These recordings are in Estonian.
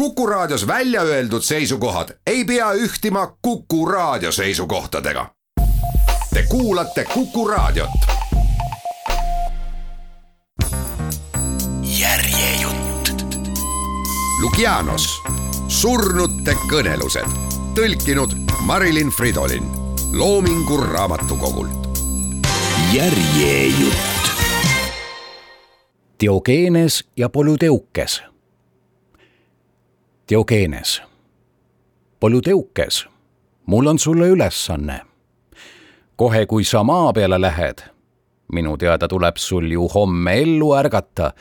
Kuku Raadios välja öeldud seisukohad ei pea ühtima Kuku Raadio seisukohtadega. Te kuulate Kuku Raadiot. järjejutt. Lukianos, surnute kõnelused, tõlkinud Marilyn Fridolin, Loomingu Raamatukogult. järjejutt. Diogeenes ja Polüdeukes Diogeenes. Polüdeukes, mul on sulle ülesanne. kohe, kui sa maa peale lähed, minu teada tuleb sul ju homme ellu ärgata,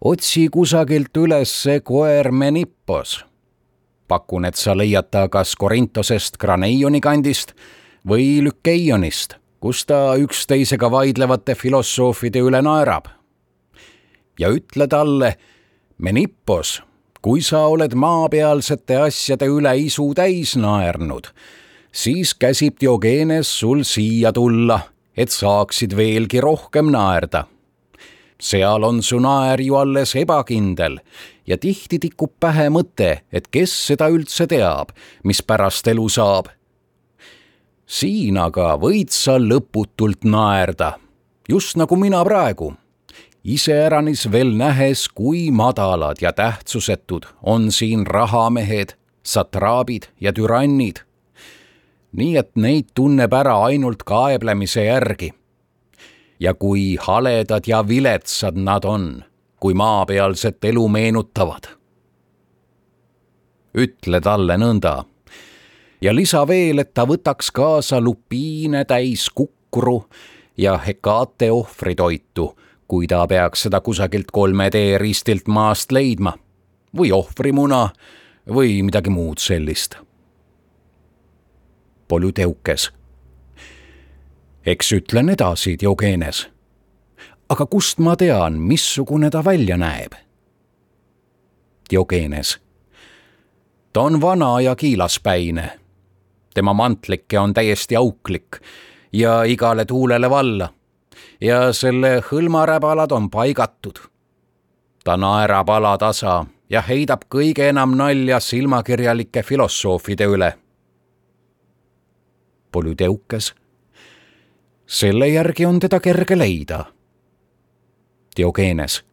otsi kusagilt üles see koer Menippos. pakun, et sa leiad ta kas Korintosest Graneioni kandist või Lükeionist, kus ta üksteisega vaidlevate filosoofide üle naerab. ja ütle talle, Menippos kui sa oled maapealsete asjade üle isu täis naernud, siis käsib Diogeenes sul siia tulla, et saaksid veelgi rohkem naerda. seal on su naer ju alles ebakindel ja tihti tikub pähe mõte, et kes seda üldse teab, mis pärast elu saab. siin aga võid sa lõputult naerda, just nagu mina praegu iseäranis veel nähes, kui madalad ja tähtsusetud on siin rahamehed, satraabid ja türannid. nii et neid tunneb ära ainult kaeblemise järgi. ja kui haledad ja viletsad nad on, kui maapealset elu meenutavad. ütle talle nõnda ja lisa veel, et ta võtaks kaasa lupiine täis kukru ja hekate ohvritoitu kui ta peaks seda kusagilt kolme tee ristilt maast leidma või ohvrimuna või midagi muud sellist. Polüteukes. eks ütlen edasi, Diogeenes. aga kust ma tean, missugune ta välja näeb? Diogeenes. ta on vana ja kiilaspäine. tema mantlike on täiesti auklik ja igale tuulele valla ja selle hõlmaräbalad on paigatud. ta naerab alatasa ja heidab kõige enam nalja silmakirjalike filosoofide üle. Polüdeukes. selle järgi on teda kerge leida. Diogeenes.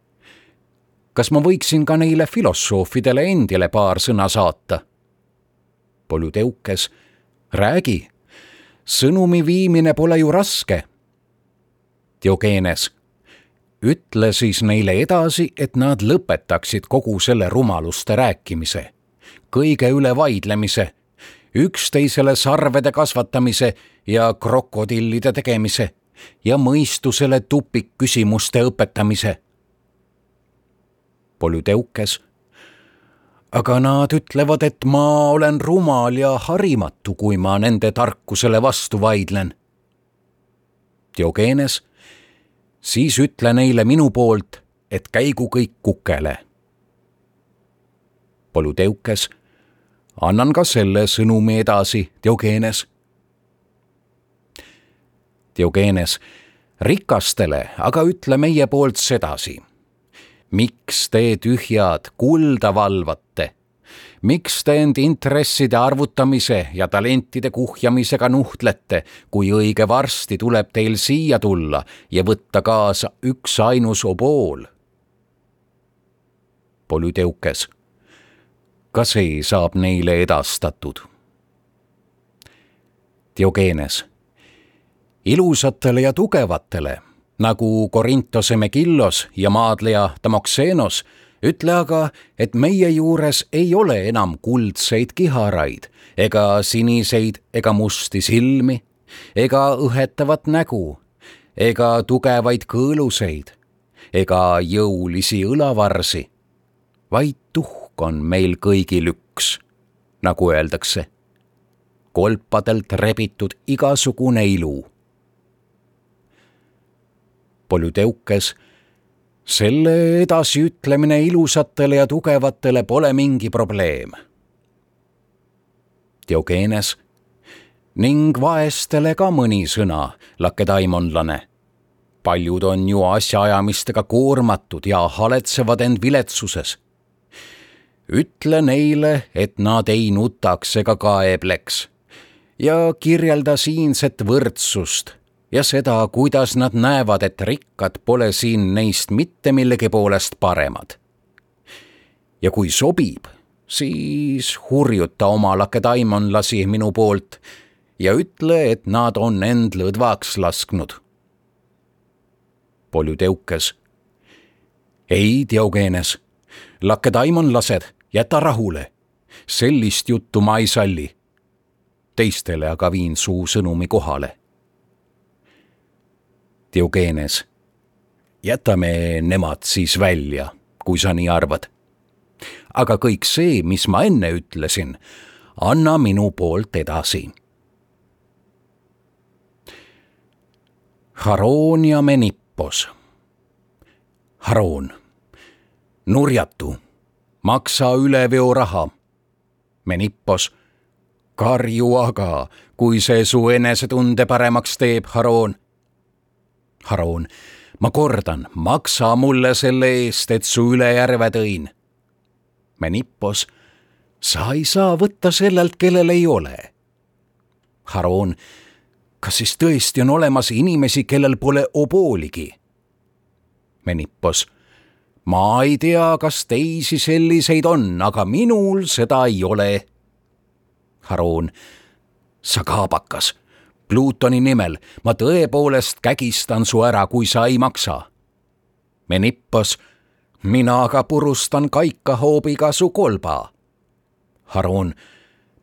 kas ma võiksin ka neile filosoofidele endile paar sõna saata? Polüdeukes. räägi sõnumi viimine pole ju raske Diogeenes. ütle siis neile edasi, et nad lõpetaksid kogu selle rumaluste rääkimise, kõige üle vaidlemise, üksteisele sarvede kasvatamise ja krokodillide tegemise ja mõistusele tupikküsimuste õpetamise. Polüdeukes aga nad ütlevad, et ma olen rumal ja harimatu, kui ma nende tarkusele vastu vaidlen. Diogeenes siis ütle neile minu poolt, et käigu kõik kukele. Polüdeukes, annan ka selle sõnumi edasi, Diogeenes. Diogeenes, rikastele aga ütle meie poolt sedasi. miks te tühjad kulda valvate miks te end intresside arvutamise ja talentide kuhjamisega nuhtlete, kui õige varsti tuleb teil siia tulla ja võtta kaasa üksainus obool? Polüdeukes. ka see saab neile edastatud. Diogeenes. ilusatele ja tugevatele nagu Korintose Megillos ja maadleja Damoxenos ütle aga, et meie juures ei ole enam kuldseid kiharaid ega siniseid ega musti silmi ega õhetavat nägu ega tugevaid kõõluseid ega jõulisi õlavarsi, vaid tuhk on meil kõigil üks, nagu öeldakse, kolpadelt rebitud igasugune ilu. Polüdeukes selle edasiütlemine ilusatele ja tugevatele pole mingi probleem. Diogeenes ning vaestele ka mõni sõna, lakedaimonlane. paljud on ju asjaajamistega koormatud ja haletsevad end viletsuses. ütle neile, et nad ei nutaks ega kaebleks ja kirjelda siinset võrdsust ja seda, kuidas nad näevad, et rikkad pole siin neist mitte millegi poolest paremad. ja kui sobib, siis hurjuta oma lakedaimondlasi minu poolt ja ütle, et nad on end lõdvaks lasknud. Polüteukes. ei, Diogenes, lakedaimondlased, jäta rahule. sellist juttu ma ei salli. teistele aga viin suu sõnumi kohale. Diogenes, jätame nemad siis välja, kui sa nii arvad aga kõik see, mis ma enne ütlesin, anna minu poolt edasi. Haroon ja Menippos. Haroon, nurjatu, maksa üleveoraha. Menippos, karju aga, kui see su enesetunde paremaks teeb, Haroon. Haroon, ma kordan, maksa mulle selle eest, et su üle järve tõin Menippos, sa ei saa võtta sellelt, kellel ei ole. Haroon, kas siis tõesti on olemas inimesi, kellel pole obooligi? Menippos, ma ei tea, kas teisi selliseid on, aga minul seda ei ole. Haroon, sa kaabakas, Plutoni nimel ma tõepoolest kägistan su ära, kui sa ei maksa. Menippos mina aga purustan kaikahoobiga su kolba. Haroon,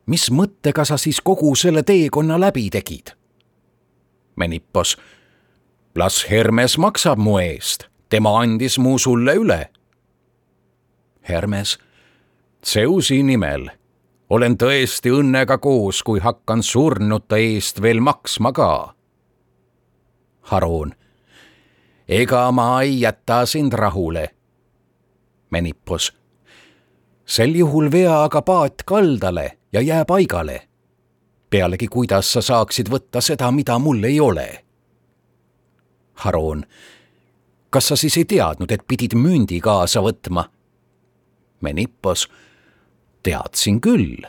mis mõttega sa siis kogu selle teekonna läbi tegid? Menippos, las Hermes maksab mu eest, tema andis mu sulle üle. Hermes, Zeusi nimel olen tõesti õnnega koos, kui hakkan surnute eest veel maksma ka. Haroon, ega ma ei jäta sind rahule Menippos. sel juhul vea aga paat kaldale ja jää paigale. pealegi, kuidas sa saaksid võtta seda, mida mul ei ole? Haroon, kas sa siis ei teadnud, et pidid mündi kaasa võtma? Menippos, teadsin küll,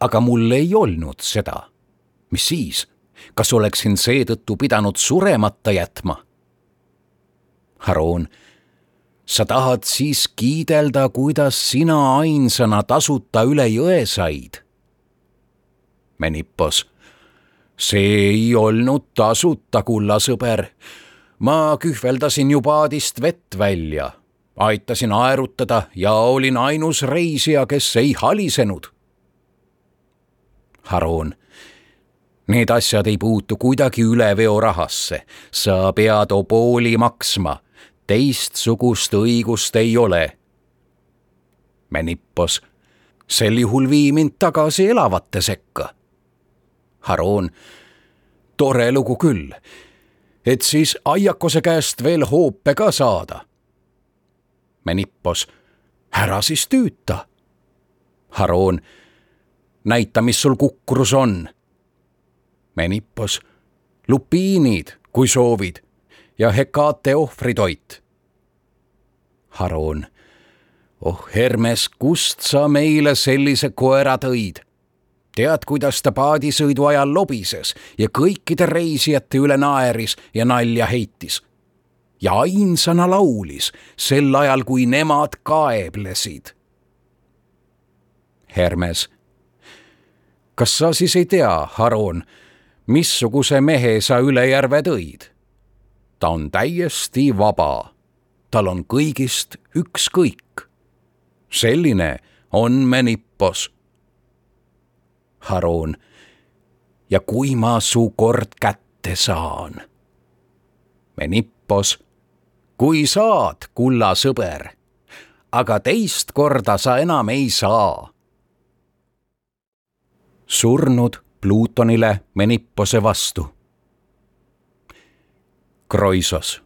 aga mul ei olnud seda. mis siis, kas oleksin seetõttu pidanud suremata jätma? Haroon sa tahad siis kiidelda, kuidas sina ainsana tasuta üle jõe said? Menippos, see ei olnud tasuta, kulla sõber. ma kühveldasin ju paadist vett välja, aitasin aerutada ja olin ainus reisija, kes ei halisenud. Haroon Need asjad ei puutu kuidagi üleveorahasse, sa pead obooli maksma teistsugust õigust ei ole. Menippos, sel juhul vii mind tagasi elavate sekka. Haroon, tore lugu küll, et siis aiakose käest veel hoope ka saada. Menippos, ära siis tüüta. Haroon, näita, mis sul kukrus on. Menippos, lupiinid, kui soovid ja Hekate ohvritoit. Haroon, oh Hermes, kust sa meile sellise koera tõid? tead, kuidas ta paadisõidu ajal lobises ja kõikide reisijate üle naeris ja nalja heitis. Ja ainsana laulis sel ajal, kui nemad kaeblesid. Hermes, kas sa siis ei tea, Haroon, missuguse mehe sa üle järve tõid? ta on täiesti vaba. tal on kõigist ükskõik. selline on Menippos. Haroon, ja kui ma su kord kätte saan? Menippos, kui saad, kulla sõber, aga teist korda sa enam ei saa. surnud Pluutonile Menippose vastu Kroisos.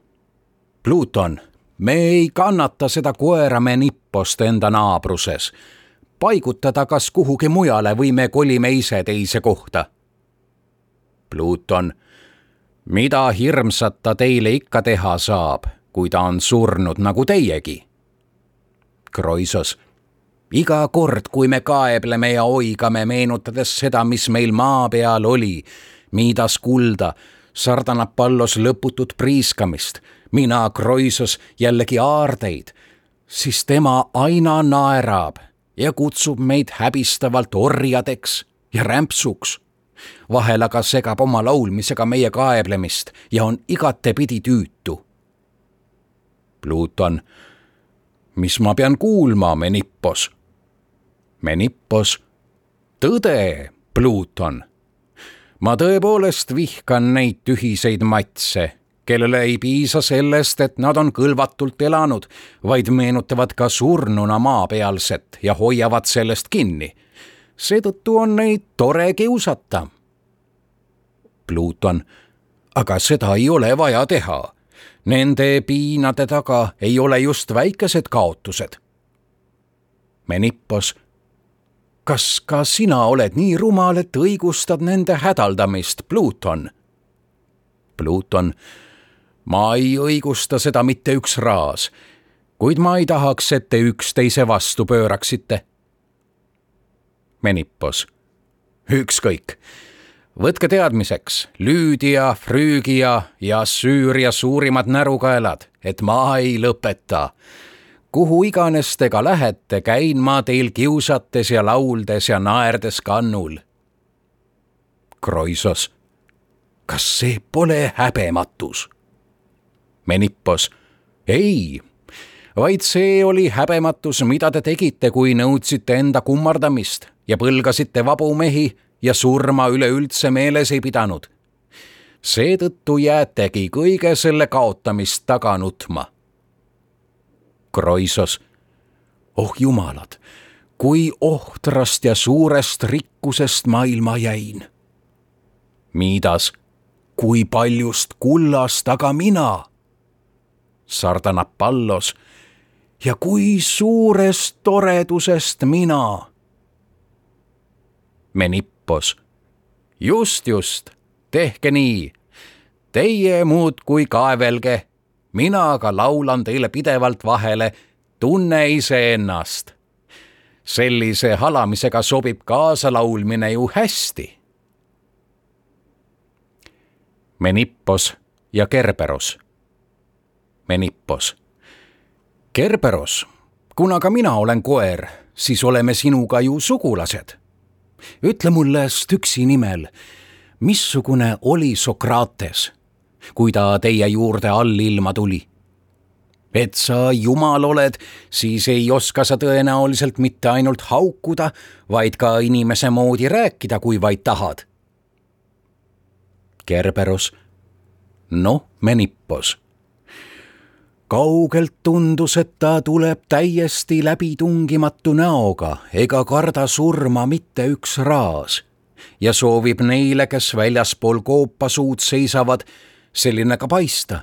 Pluton, me ei kannata seda koera me nippost enda naabruses. paigutada kas kuhugi mujale või me kolime ise teise kohta. Pluton, mida hirmsat ta teile ikka teha saab, kui ta on surnud nagu teiegi? Kroisos, iga kord, kui me kaebleme ja oigame, meenutades seda, mis meil maa peal oli, miidas kulda, sardanapallos lõputut priiskamist, mina Kroisos jällegi aardeid, siis tema aina naerab ja kutsub meid häbistavalt orjadeks ja rämpsuks. vahel aga segab oma laulmisega meie kaeblemist ja on igatepidi tüütu. Pluton, mis ma pean kuulma, Menippos? Menippos, tõde, Pluton. ma tõepoolest vihkan neid tühiseid matse kellele ei piisa sellest, et nad on kõlvatult elanud, vaid meenutavad ka surnuna maapealset ja hoiavad sellest kinni. seetõttu on neid tore kiusata. Pluton, aga seda ei ole vaja teha. Nende piinade taga ei ole just väikesed kaotused. Menippos kas ka sina oled nii rumal, et õigustad nende hädaldamist, Pluton? Pluton ma ei õigusta seda mitte üks raas, kuid ma ei tahaks, et te üksteise vastu pööraksite. Menippos, ükskõik. Võtke teadmiseks, Lüüdia, Früügia ja Süüria suurimad närukaelad, et ma ei lõpeta. kuhu iganes te ka lähete, käin ma teil kiusates ja lauldes ja naerdes kannul. Kroisos, kas see pole häbematus? Menippos. ei, vaid see oli häbematus, mida te tegite, kui nõudsite enda kummardamist ja põlgasite vabu mehi ja surma üleüldse meeles ei pidanud. seetõttu jäätegi kõige selle kaotamist taga nutma. Kroisos, oh jumalad, kui ohtrast ja suurest rikkusest maailma jäin. Miidas, kui paljust kullast aga mina Sardanapallos ja kui suurest toredusest mina. Menippos. just, just, tehke nii. Teie muudkui kaevelge, mina aga laulan teile pidevalt vahele, tunne iseennast. sellise halamisega sobib kaasalaulmine ju hästi. Menippos ja Kerberos Menippos. Kerberos, kuna ka mina olen koer, siis oleme sinuga ju sugulased. Ütle mulle Stüksi nimel, missugune oli Sokrates, kui ta teie juurde allilma tuli? et sa jumal oled, siis ei oska sa tõenäoliselt mitte ainult haukuda, vaid ka inimese moodi rääkida, kui vaid tahad. Kerberos, noh, Menippos kaugelt tundus, et ta tuleb täiesti läbitungimatu näoga ega karda surma mitte üks raas ja soovib neile, kes väljaspool koopasuud seisavad, selline ka paista.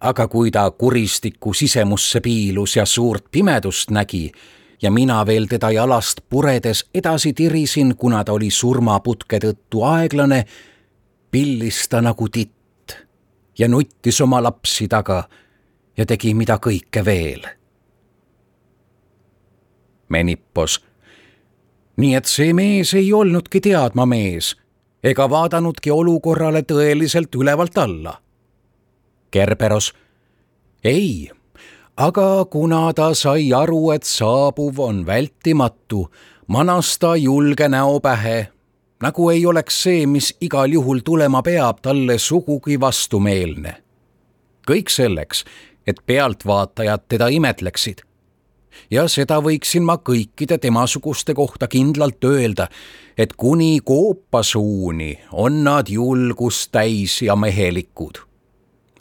aga kui ta kuristiku sisemusse piilus ja suurt pimedust nägi ja mina veel teda jalast puredes edasi tirisin, kuna ta oli surmaputke tõttu aeglane, pillis ta nagu titt ja nuttis oma lapsi taga ja tegi mida kõike veel. Menippos. nii et see mees ei olnudki teadma mees ega vaadanudki olukorrale tõeliselt ülevalt alla. Kerberos. ei, aga kuna ta sai aru, et saabuv on vältimatu, manas ta julge näo pähe, nagu ei oleks see, mis igal juhul tulema peab, talle sugugi vastumeelne. kõik selleks, et pealtvaatajad teda imetleksid. ja seda võiksin ma kõikide temasuguste kohta kindlalt öelda, et kuni koopasuuni on nad julgust täis ja mehelikud.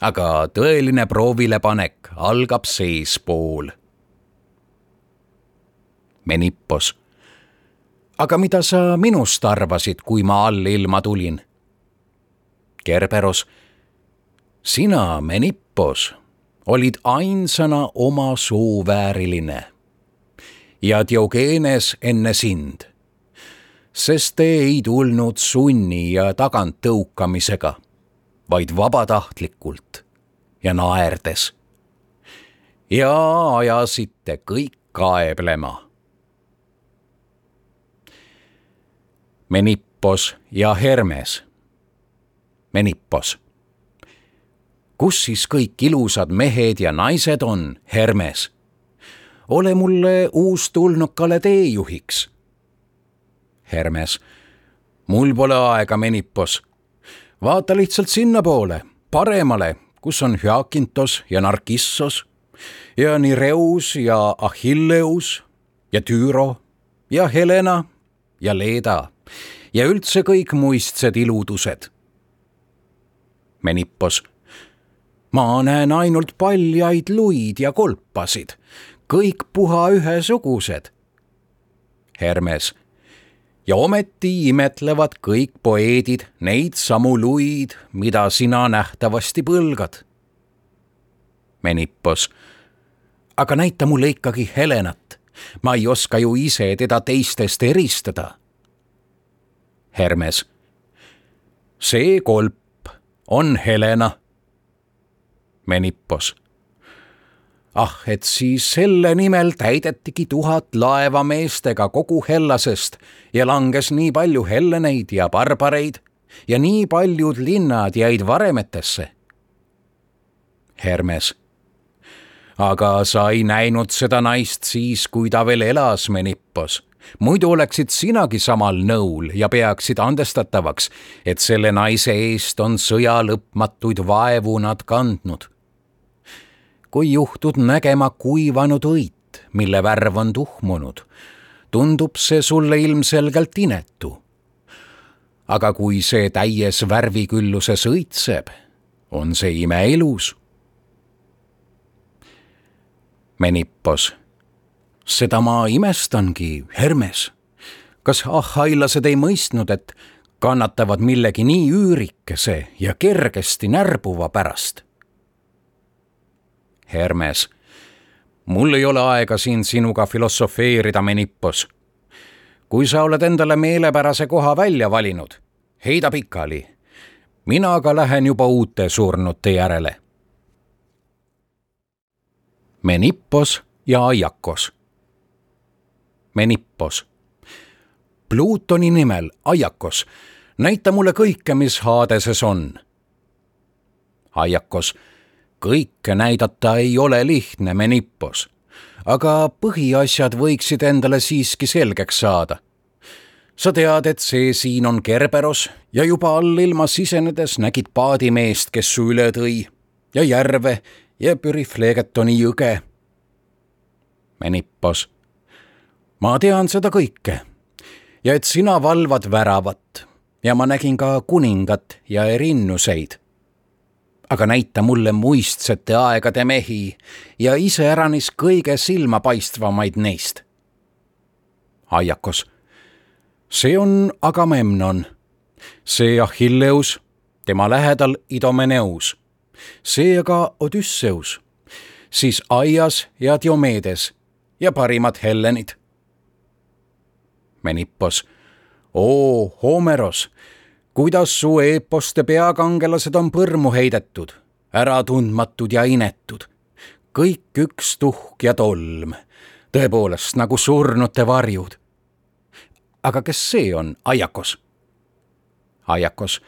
aga tõeline proovilepanek algab seespool. Menippos. aga mida sa minust arvasid, kui ma allilma tulin? Kerberos. sina, Menippos olid ainsana oma soo vääriline ja Diogenes enne sind, sest te ei tulnud sunni ja taganttõukamisega, vaid vabatahtlikult ja naerdes. ja ajasite kõik kaeblema. Menippos ja Hermes. Menippos kus siis kõik ilusad mehed ja naised on, Hermes? ole mulle uustulnukale teejuhiks. Hermes. mul pole aega, Menippos. vaata lihtsalt sinnapoole, paremale, kus on Hyakintos ja Narkissos ja Nireus ja Achilleus ja Tüüro ja Helena ja Leeda ja üldse kõik muistsed iludused. Menippos. Ma näen ainult paljaid luid ja kolpasid, kõik puha ühesugused. Hermes. ja ometi imetlevad kõik poeedid neid samu luid, mida sina nähtavasti põlgad. Menippos. aga näita mulle ikkagi Helenat ma ei oska ju ise teda teistest eristada. Hermes. see kolp on Helena. Menippos. ah, et siis selle nimel täidetigi tuhat laeva meestega kogu Hellasest ja langes nii palju Helleneid ja barbareid ja nii paljud linnad jäid varemetesse. Hermes aga sa ei näinud seda naist siis, kui ta veel elas Menippos. Muidu oleksid sinagi samal nõul ja peaksid andestatavaks, et selle naise eest on sõja lõpmatuid vaevu nad kandnud. kui juhtud nägema kuivanud õit, mille värv on tuhmunud, tundub see sulle ilmselgelt inetu. aga kui see täies värvikülluses õitseb, on see imeilus Menippos. Seda ma imestangi, Hermes. kas ahhailased ei mõistnud, et kannatavad millegi nii üürikese ja kergesti närbuva pärast? Hermes. mul ei ole aega siin sinuga filosofeerida, Menippos. kui sa oled endale meelepärase koha välja valinud, heida pikali. mina aga lähen juba uute surnute järele Menippos ja Aiakos. Menippos. Pluutoni nimel Aiakos, näita mulle kõike, mis Haadeses on. Aiakos, kõike näidata ei ole lihtne, Menippos, aga põhiasjad võiksid endale siiski selgeks saada sa tead, et see siin on Kerberos ja juba allilma sisenedes nägid paadimeest, kes su üle tõi ja järve ja Pürifleegetoni jõge. Menippos. Ma tean seda kõike ja et sina valvad väravat ja ma nägin ka kuningat ja erinnuseid. aga näita mulle muistsete aegade mehi ja iseäranis kõige silmapaistvamaid neist. Aiakos. see on Agamemnon, see Achilleus, tema lähedal Idomeneus seega Odüsseus, siis Aias ja Diomedes ja parimad Hellenid. Menippos, oo Homeros, kuidas su eeposte peakangelased on põrmu heidetud, äratundmatud ja inetud, kõik üks tuhk ja tolm, tõepoolest nagu surnute varjud. aga kes see on, Aiakos? Aiakos,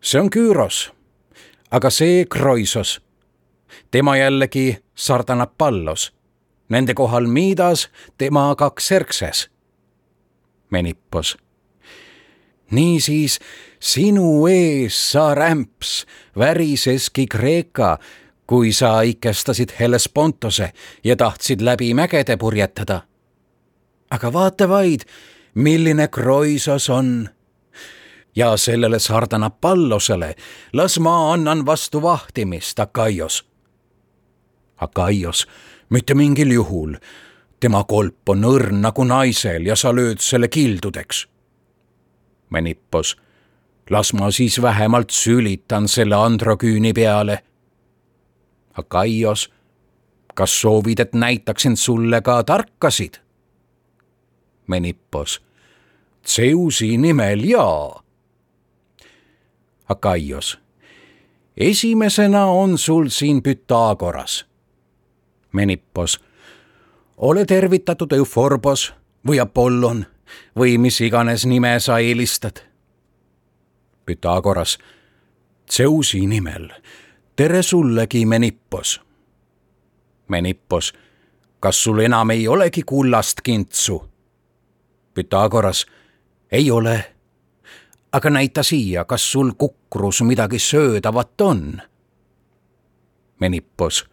see on Küüros aga see Kroisos, tema jällegi Sardanapallos, nende kohal Miidas, tema aga Xerxes. Menippos. niisiis sinu ees, sa rämps, väriseski Kreeka, kui sa ikestasid Hellespontose ja tahtsid läbi mägede purjetada. aga vaata vaid, milline Kroisos on ja sellele Sardanapallosele las ma annan vastu vahtimist, Akaios. Akaios, mitte mingil juhul. Tema kolp on õrn nagu naisel ja sa lööd selle kildudeks. Menippos, las ma siis vähemalt sülitan selle androküüni peale. Akaios, kas soovid, et näitaksin sulle ka tarkasid? Menippos, Zeusi nimel jaa Akaios. esimesena on sul siin Pythagoras. Menippos. Ole tervitatud Euforbos või Apollon või mis iganes nime sa eelistad. Pythagoras, Zeusi nimel, tere sullegi, Menippos. Menippos, kas sul enam ei olegi kullast kintsu? Pythagoras, ei ole. aga näita siia, kas sul kukrus midagi söödavat on? Menippos,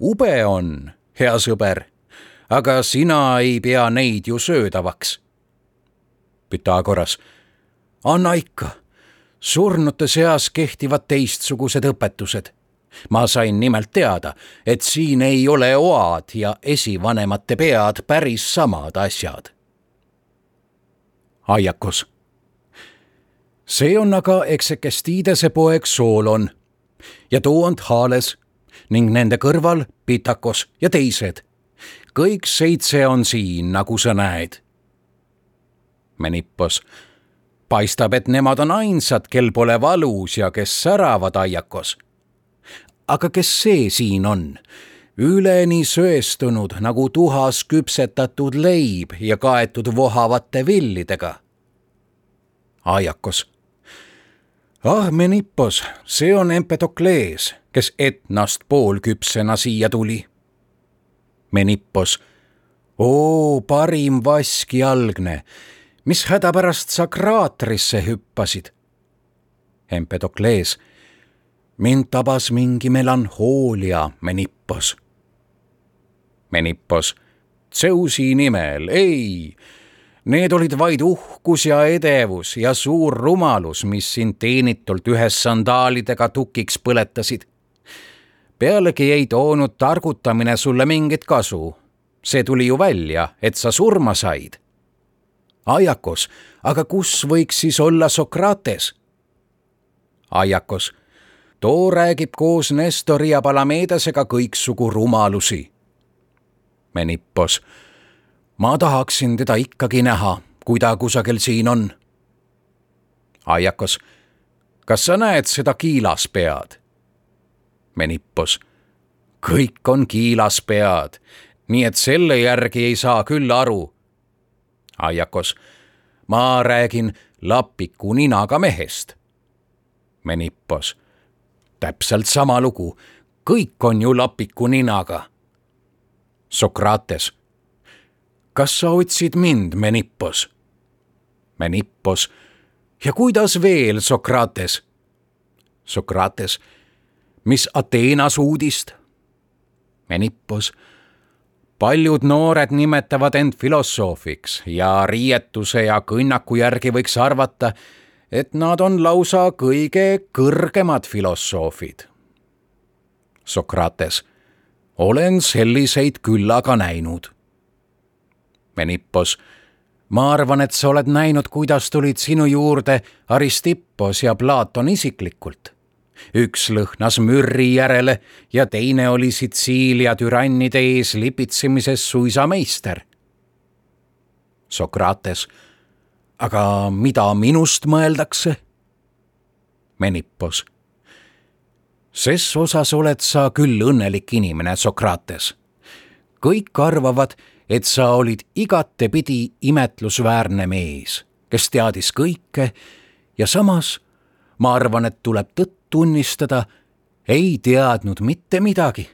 ube on, hea sõber, aga sina ei pea neid ju söödavaks. Pythagoras, anna ikka surnute seas kehtivad teistsugused õpetused. ma sain nimelt teada, et siin ei ole oad ja esivanemate pead päris samad asjad. Aiakos. see on aga Eksekestiidese poeg Soolon ja Tooant Haales ning nende kõrval Pitakos ja teised. Kõik seitse on siin, nagu sa näed. Menippos paistab, et nemad on ainsad, kel pole valus ja kes säravad aiakos. aga kes see siin on? üleni söestunud nagu tuhas küpsetatud leib ja kaetud vohavate villidega. aiakos. ah, Menippos, see on Empedoklees, kes Etnast poolküpsena siia tuli. Menippos. oo, parim vaskjalgne mis häda pärast sa kraatrisse hüppasid? Empedoklees, mind tabas mingi melanhoolia, Menippos. Menippos, Zeusi nimel, ei. Need olid vaid uhkus ja edevus ja suur rumalus, mis sind teenitult ühes sandaalidega tukiks põletasid. Pealegi ei toonud targutamine sulle mingit kasu. see tuli ju välja, et sa surma said Aiakos, aga kus võiks siis olla Sokrates? Aiakos, too räägib koos Nestori ja Palamedesega kõiksugu rumalusi. Menippos, ma tahaksin teda ikkagi näha, kui ta kusagil siin on. Aiakos, kas sa näed seda kiilaspead? Menippos, kõik on kiilaspead, nii et selle järgi ei saa küll aru Aiakos, ma räägin lapiku ninaga mehest. Menippos, täpselt sama lugu, kõik on ju lapiku ninaga. Sokrates, kas sa otsid mind, Menippos? Menippos, ja kuidas veel, Sokrates? Sokrates, mis Ateenas uudist? Menippos paljud noored nimetavad end filosoofiks ja riietuse ja kõnnaku järgi võiks arvata, et nad on lausa kõige kõrgemad filosoofid. Sokrates, olen selliseid küllaga näinud. Menippos, ma arvan, et sa oled näinud, kuidas tulid sinu juurde Aristippos ja Platon isiklikult üks lõhnas mürri järele ja teine oli Sitsiilia türannide ees lipitsemises suisa meister. Sokrates, aga mida minust mõeldakse? Menippos. ses osas oled sa küll õnnelik inimene, Sokrates. kõik arvavad, et sa olid igatepidi imetlusväärne mees, kes teadis kõike ja samas ma arvan, et tuleb tõtt tunnistada, ei teadnud mitte midagi.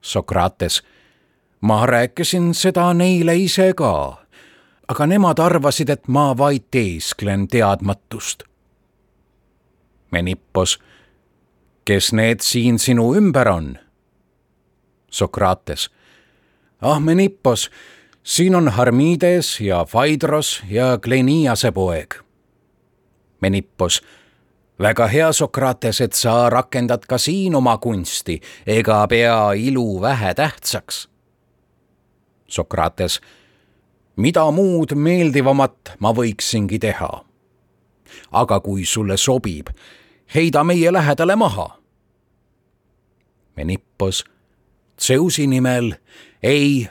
Sokrates, ma rääkisin seda neile ise ka, aga nemad arvasid, et ma vaid teesklen teadmatust. Menippos, kes need siin sinu ümber on? Sokrates, ah Menippos, siin on Harmides ja Phaedros ja Kleniase poeg. Menippos väga hea, Sokrates, et sa rakendad ka siin oma kunsti ega pea ilu vähetähtsaks. Sokrates, mida muud meeldivamat ma võiksingi teha? aga kui sulle sobib, heida meie lähedale maha. Menippos, Zeusi nimel, ei,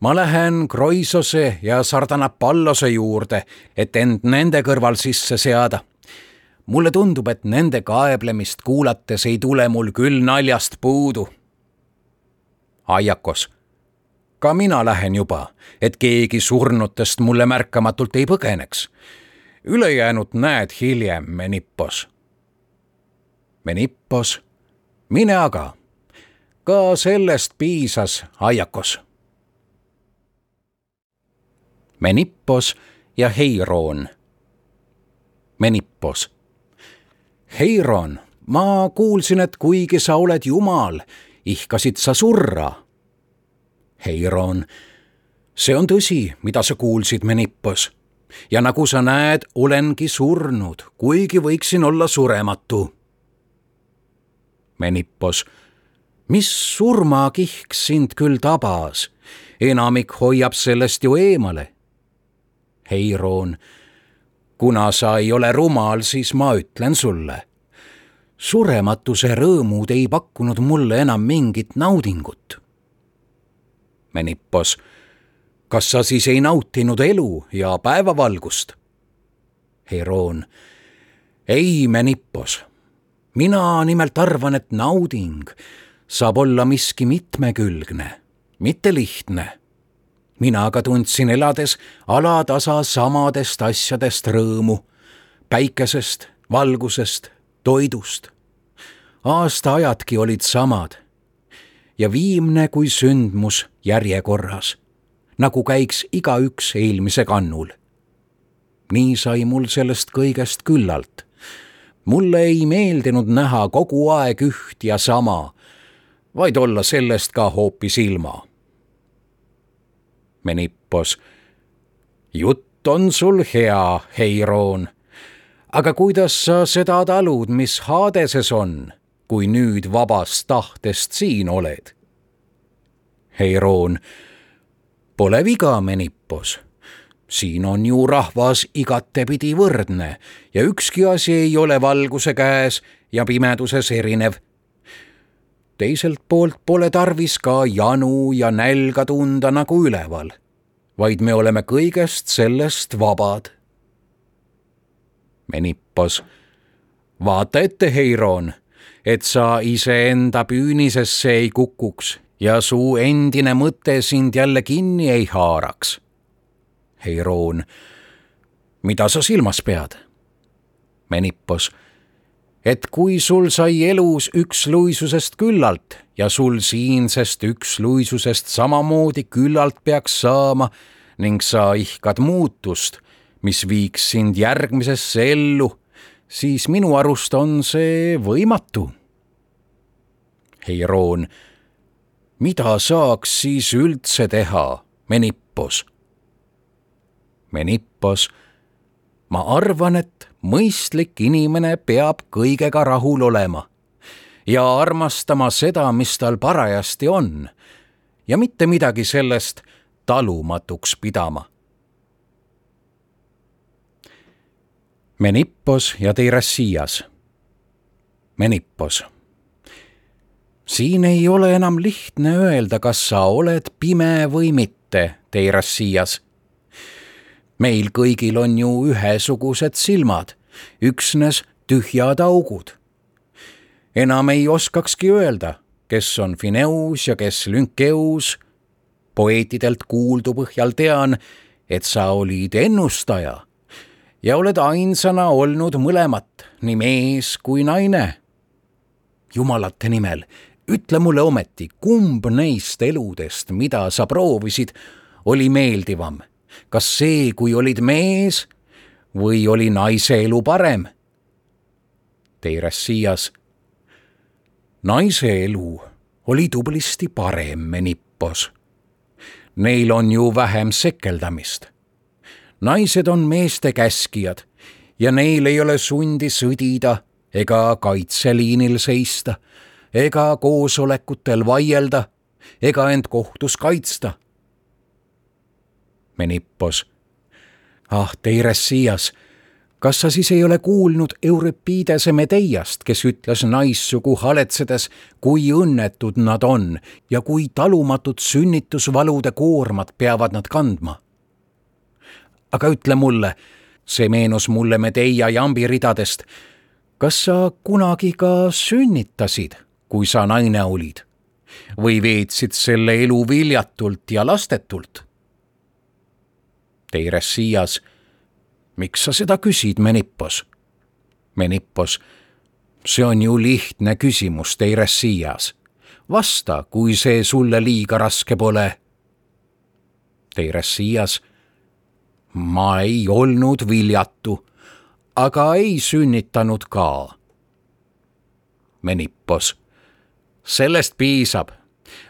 ma lähen Kroisose ja Sardanapallose juurde, et end nende kõrval sisse seada mulle tundub, et nende kaeblemist kuulates ei tule mul küll naljast puudu. Aiakos, ka mina lähen juba, et keegi surnutest mulle märkamatult ei põgeneks. ülejäänut näed hiljem, Menippos. Menippos, mine aga. ka sellest piisas, aiakos. Menippos ja Heiroon. Menippos. Heiron, ma kuulsin, et kuigi sa oled jumal, ihkasid sa surra Heiron, see on tõsi, mida sa kuulsid Menippos. ja nagu sa näed, olengi surnud, kuigi võiksin olla surematu. Menippos, mis surmakihk sind küll tabas, enamik hoiab sellest ju eemale. Heiron, kuna sa ei ole rumal, siis ma ütlen sulle surematuse rõõmud ei pakkunud mulle enam mingit naudingut Menippos. kas sa siis ei nautinud elu ja päevavalgust? Heroon. ei, Menippos. mina nimelt arvan, et nauding saab olla miski mitmekülgne, mitte lihtne. Mina aga tundsin elades alatasa samadest asjadest rõõmu, päikesest, valgusest, toidust. aastaajadki olid samad ja viimne kui sündmus järjekorras, nagu käiks igaüks eelmise kannul. nii sai mul sellest kõigest küllalt. mulle ei meeldinud näha kogu aeg üht ja sama, vaid olla sellest ka hoopis ilma. Menippos. jutt on sul hea, Heiroon. aga kuidas sa seda talud, mis Hadeses on? kui nüüd vabast tahtest siin oled. Heiroon, pole viga, Menippos. siin on ju rahvas igatepidi võrdne ja ükski asi ei ole valguse käes ja pimeduses erinev. Teiselt poolt pole tarvis ka janu ja nälga tunda nagu üleval, vaid me oleme kõigest sellest vabad. Menippos, vaata ette, Heiroon et sa iseenda püünisesse ei kukuks ja su endine mõte sind jälle kinni ei haaraks. Heiroon, mida sa silmas pead? Menippos, et kui sul sai elus üksluisusest küllalt ja sul siinsest üksluisusest samamoodi küllalt peaks saama ning sa ihkad muutust, mis viiks sind järgmisesse ellu siis minu arust on see võimatu. Heiroon, mida saaks siis üldse teha, Menippos? Menippos, ma arvan, et mõistlik inimene peab kõigega rahul olema ja armastama seda, mis tal parajasti on ja mitte midagi sellest talumatuks pidama Menippos ja Teirassias. Menippos. siin ei ole enam lihtne öelda, kas sa oled pime või mitte, Teirassias. Meil kõigil on ju ühesugused silmad, üksnes tühjad augud. enam ei oskakski öelda, kes on Fineus ja kes Lünkeus. poeetidelt kuuldu põhjal tean, et sa olid ennustaja ja oled ainsana olnud mõlemat, nii mees kui naine. jumalate nimel, ütle mulle ometi, kumb neist eludest, mida sa proovisid, oli meeldivam? Kas see, kui olid mees või oli naise elu parem? Teiressias. naise elu oli tublisti parem, Menippos. Neil on ju vähem sekeldamist naised on meeste käskijad ja neil ei ole sundi sõdida ega kaitseliinil seista ega koosolekutel vaielda ega end kohtus kaitsta. Menippos. ah, Teiressias, kas sa siis ei ole kuulnud Euripidese Medeiast, kes ütles naissugu haletsedes, kui õnnetud nad on ja kui talumatut sünnitusvalude koormat peavad nad kandma aga ütle mulle, see meenus mulle Medeia jambi ridadest. kas sa kunagi ka sünnitasid, kui sa naine olid? või veetsid selle elu viljatult ja lastetult? Teiresias, miks sa seda küsid, Menippos? Menippos, see on ju lihtne küsimus, Teiresias. vasta, kui see sulle liiga raske pole. Teiresias, ma ei olnud viljatu, aga ei sünnitanud ka. Menippos, sellest piisab.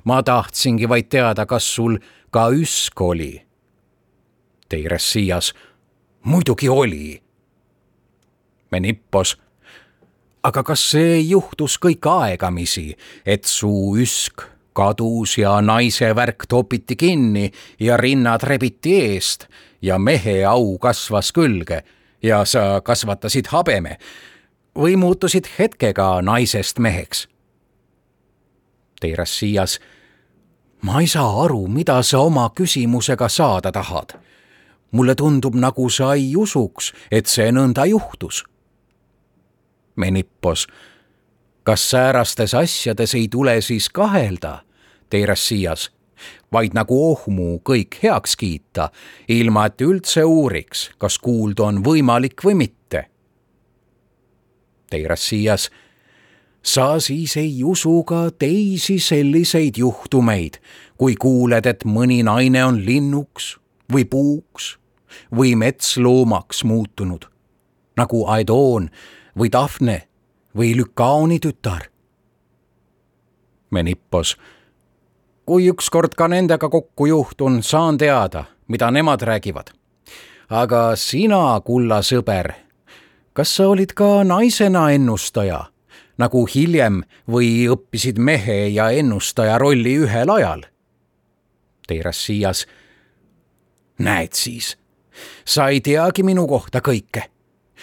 ma tahtsingi vaid teada, kas sul ka üsk oli Teiresias muidugi oli. Menippos, aga kas see juhtus kõik aegamisi, et su üsk kadus ja naise värk topiti kinni ja rinnad rebiti eest ja mehe au kasvas külge ja sa kasvatasid habeme või muutusid hetkega naisest meheks? Teiresias, ma ei saa aru, mida sa oma küsimusega saada tahad mulle tundub, nagu sa ei usuks, et see nõnda juhtus. Menippos, kas säärastes asjades ei tule siis kahelda, Teiresias, vaid nagu ohmu kõik heaks kiita, ilma et üldse uuriks, kas kuuldu on võimalik või mitte. Teiresias, sa siis ei usu ka teisi selliseid juhtumeid, kui kuuled, et mõni naine on linnuks või puuks või metsloomaks muutunud, nagu Aedoon või Daphne või Lykaoni tütar. Menippos, kui ükskord ka nendega kokku juhtun, saan teada, mida nemad räägivad. aga sina, kulla sõber, kas sa olid ka naisena ennustaja, nagu hiljem või õppisid mehe ja ennustaja rolli ühel ajal? Teirassias näed siis, sa ei teagi minu kohta kõike.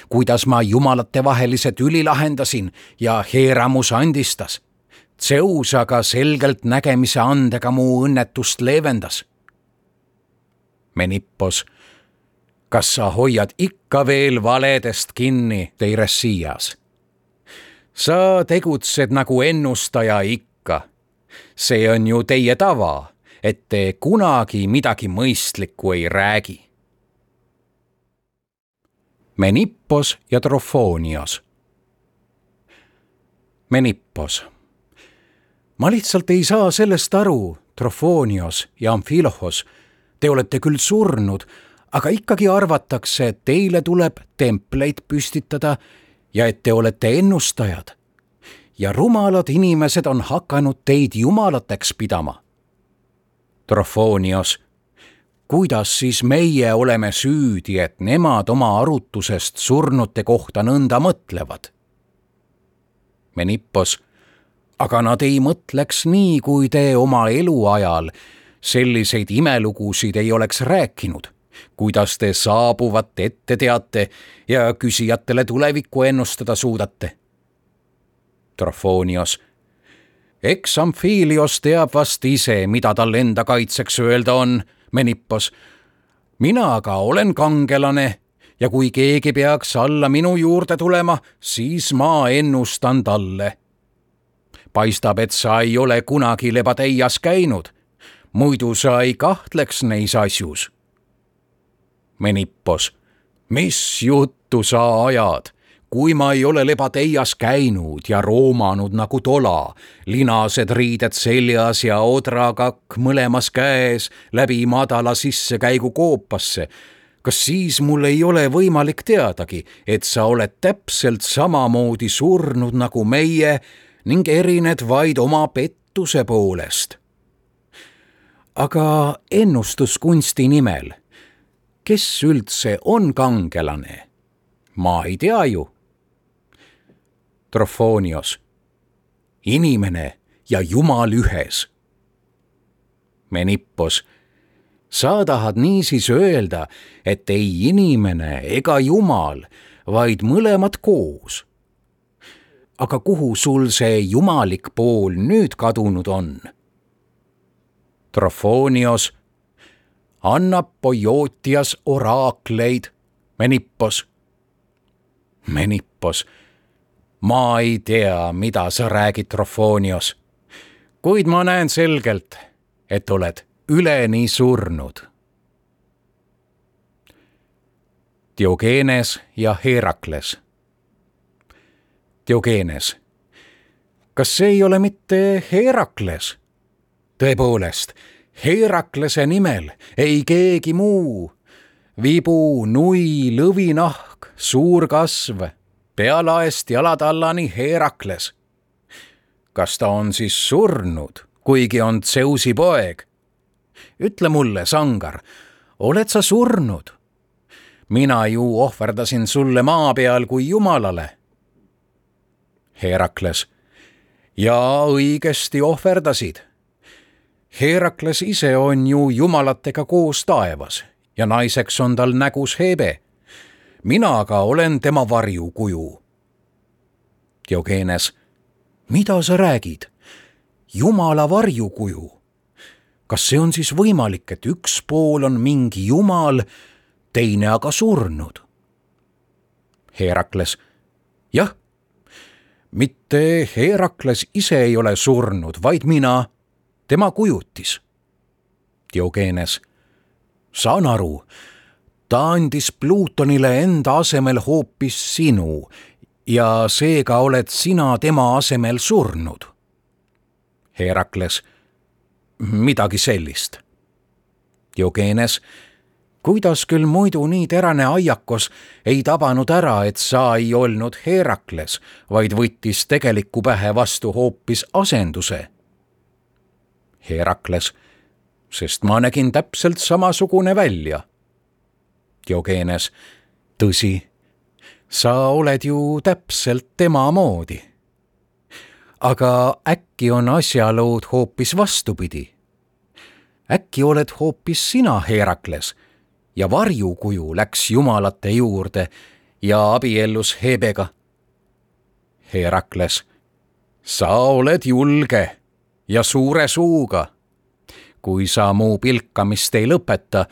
kuidas ma jumalate tüli lahendasin ja Heeramus andistas. Zeus aga selgelt nägemise andega mu õnnetust leevendas. Menippos, kas sa hoiad ikka veel valedest kinni, Teiresias? sa tegutsed nagu ennustaja ikka. see on ju teie tava, et te kunagi midagi mõistlikku ei räägi Menippos ja Trofonios. Menippos. ma lihtsalt ei saa sellest aru, Trofonios ja Amphilohos. Te olete küll surnud, aga ikkagi arvatakse, et teile tuleb templeid püstitada ja et te olete ennustajad. ja rumalad inimesed on hakanud teid jumalateks pidama. Trofonios kuidas siis meie oleme süüdi, et nemad oma arutusest surnute kohta nõnda mõtlevad? Menippos, aga nad ei mõtleks nii, kui te oma eluajal selliseid imelugusid ei oleks rääkinud, kuidas te saabuvat ette teate ja küsijatele tulevikku ennustada suudate. Trofonios eks Amphilios teab vast ise, mida tal enda kaitseks öelda on Menippos. mina aga olen kangelane ja kui keegi peaks alla minu juurde tulema, siis ma ennustan talle. paistab, et sa ei ole kunagi Lebateias käinud, muidu sa ei kahtleks neis asjus. Menippos, mis juttu sa ajad? Kui ma ei ole Lebateias käinud ja roomanud nagu tola, linased riided seljas ja odrakakk mõlemas käes läbi madala sissekäigu koopasse, kas siis mul ei ole võimalik teadagi, et sa oled täpselt samamoodi surnud nagu meie ning erined vaid oma pettuse poolest? aga ennustuskunsti nimel, kes üldse on kangelane? ma ei tea ju Trofonios. inimene ja Jumal ühes. Menippos, sa tahad niisiis öelda, et ei inimene ega Jumal, vaid mõlemad koos. aga kuhu sul see jumalik pool nüüd kadunud on? Trofonios annab Pojotias oraakleid, Menippos. Menippos ma ei tea, mida sa räägid, Trofonios. kuid ma näen selgelt, et oled üleni surnud. Diogenes ja Herakles. Diogenes, kas see ei ole mitte Herakles? tõepoolest, Heraklese nimel, ei keegi muu. vibu, nui, lõvinahk, suur kasv, pealaest jalatallani Herakles. kas ta on siis surnud, kuigi on Zeusi poeg? ütle mulle, sangar, oled sa surnud? mina ju ohverdasin sulle maa peal kui jumalale. Herakles, ja õigesti ohverdasid Herakles ise on ju jumalatega koos taevas ja naiseks on tal nägus Hebe. Mina aga olen tema varjukuju. Diogenes, mida sa räägid? jumala varjukuju. kas see on siis võimalik, et üks pool on mingi jumal, teine aga surnud? Herakles, jah. mitte Herakles ise ei ole surnud, vaid mina tema kujutis. Diogenes, saan aru, ta andis Pluutonile enda asemel hoopis sinu ja seega oled sina tema asemel surnud. Herakles, midagi sellist. Diogenes, kuidas küll muidu nii terane aiakos ei tabanud ära, et sa ei olnud Herakles, vaid võttis tegeliku pähe vastu hoopis asenduse Herakles, sest ma nägin täpselt samasugune välja. Diogenes, tõsi, sa oled ju täpselt tema moodi. aga äkki on asjalood hoopis vastupidi? äkki oled hoopis sina, Herakles, ja varjukuju läks jumalate juurde ja abiellus Hebega? Herakles, sa oled julge ja suure suuga. kui sa mu pilkamist ei lõpeta,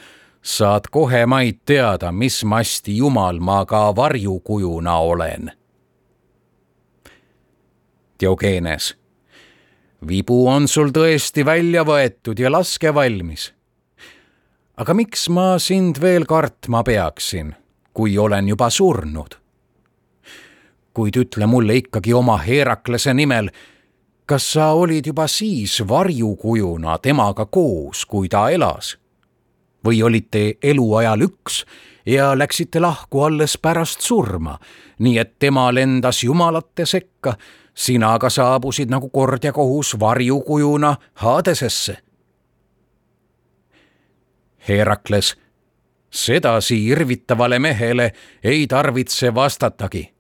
saad kohe maid teada, mis masti jumal ma ka varjukujuna olen. Diogenes, vibu on sul tõesti välja võetud ja laske valmis. aga miks ma sind veel kartma peaksin, kui olen juba surnud? kuid ütle mulle ikkagi oma Heraklase nimel kas sa olid juba siis varjukujuna temaga koos, kui ta elas? Või olite eluajal üks ja läksite lahku alles pärast surma, nii et tema lendas jumalate sekka, sina aga saabusid nagu kord ja kohus varjukujuna Hadesesse? Herakles, sedasi irvitavale mehele ei tarvitse vastatagi.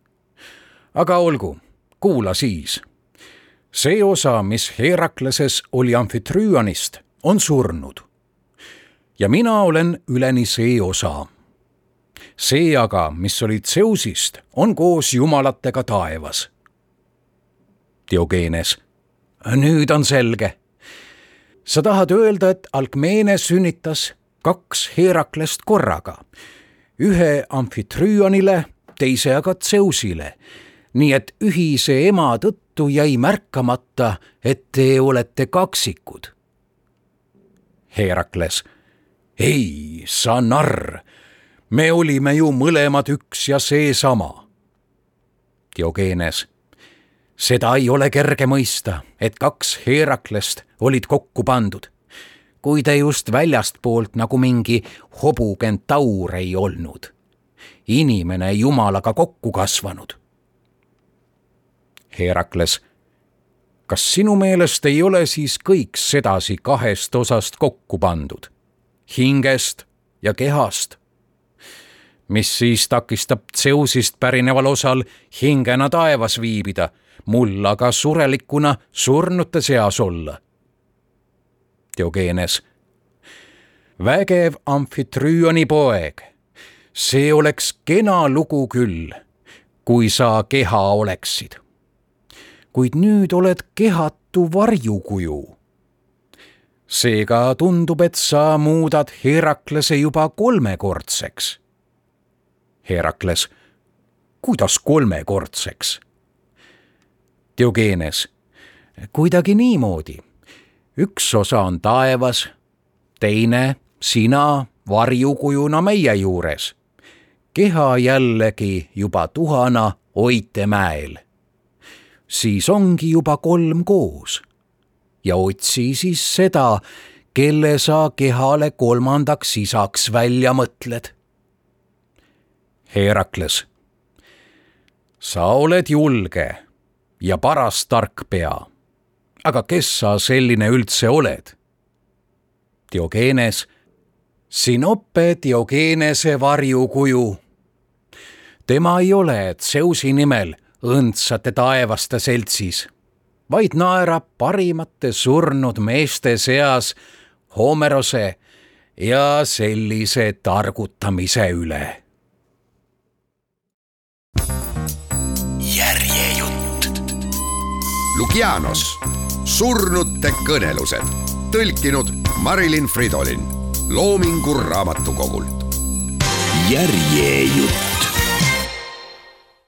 aga olgu, kuula siis see osa, mis Herakleses oli amfitrüanist, on surnud. Ja mina olen üleni see osa. see aga, mis oli Zeusist, on koos jumalatega taevas. Diogenes, nüüd on selge. sa tahad öelda, et Alkmeene sünnitas kaks Heraklest korraga, ühe amfitrüanile, teise aga Zeusile nii et ühise ema tõttu jäi märkamata, et te olete kaksikud. Herakles, ei, sa narr, me olime ju mõlemad üks ja seesama. Diogenes, seda ei ole kerge mõista, et kaks Heraklest olid kokku pandud, kui te just väljastpoolt nagu mingi hobukentaur ei olnud. inimene jumalaga kokku kasvanud Herakles. kas sinu meelest ei ole siis kõik sedasi kahest osast kokku pandud, hingest ja kehast? mis siis takistab Zeusist pärineval osal hingena taevas viibida, mul aga surelikuna surnute seas olla? Diogenes. vägev amfitrüüoni poeg, see oleks kena lugu küll, kui sa keha oleksid kuid nüüd oled kehatu varjukuju. Seega tundub, et sa muudad Heraklase juba kolmekordseks. Herakles, kuidas kolmekordseks? Diogenes, kuidagi niimoodi, üks osa on taevas, teine sina varjukujuna meie juures. keha jällegi juba tuhana Oitemäel. siis ongi juba kolm koos. Ja otsi siis seda, kelle sa kehale kolmandaks isaks välja mõtled. Herakles, sa oled julge ja paras tarkpea. aga kes sa selline üldse oled? Diogeenes, Sinope Diogeenese varjukuju. tema ei ole Zeusi nimel õndsate taevaste seltsis, vaid naerab parimate surnud meeste seas Homerose ja sellise targutamise üle. järjejutt. Lukianos, surnute kõnelused, tõlkinud Marilyn Fridolin Loomingu Raamatukogult. järjejutt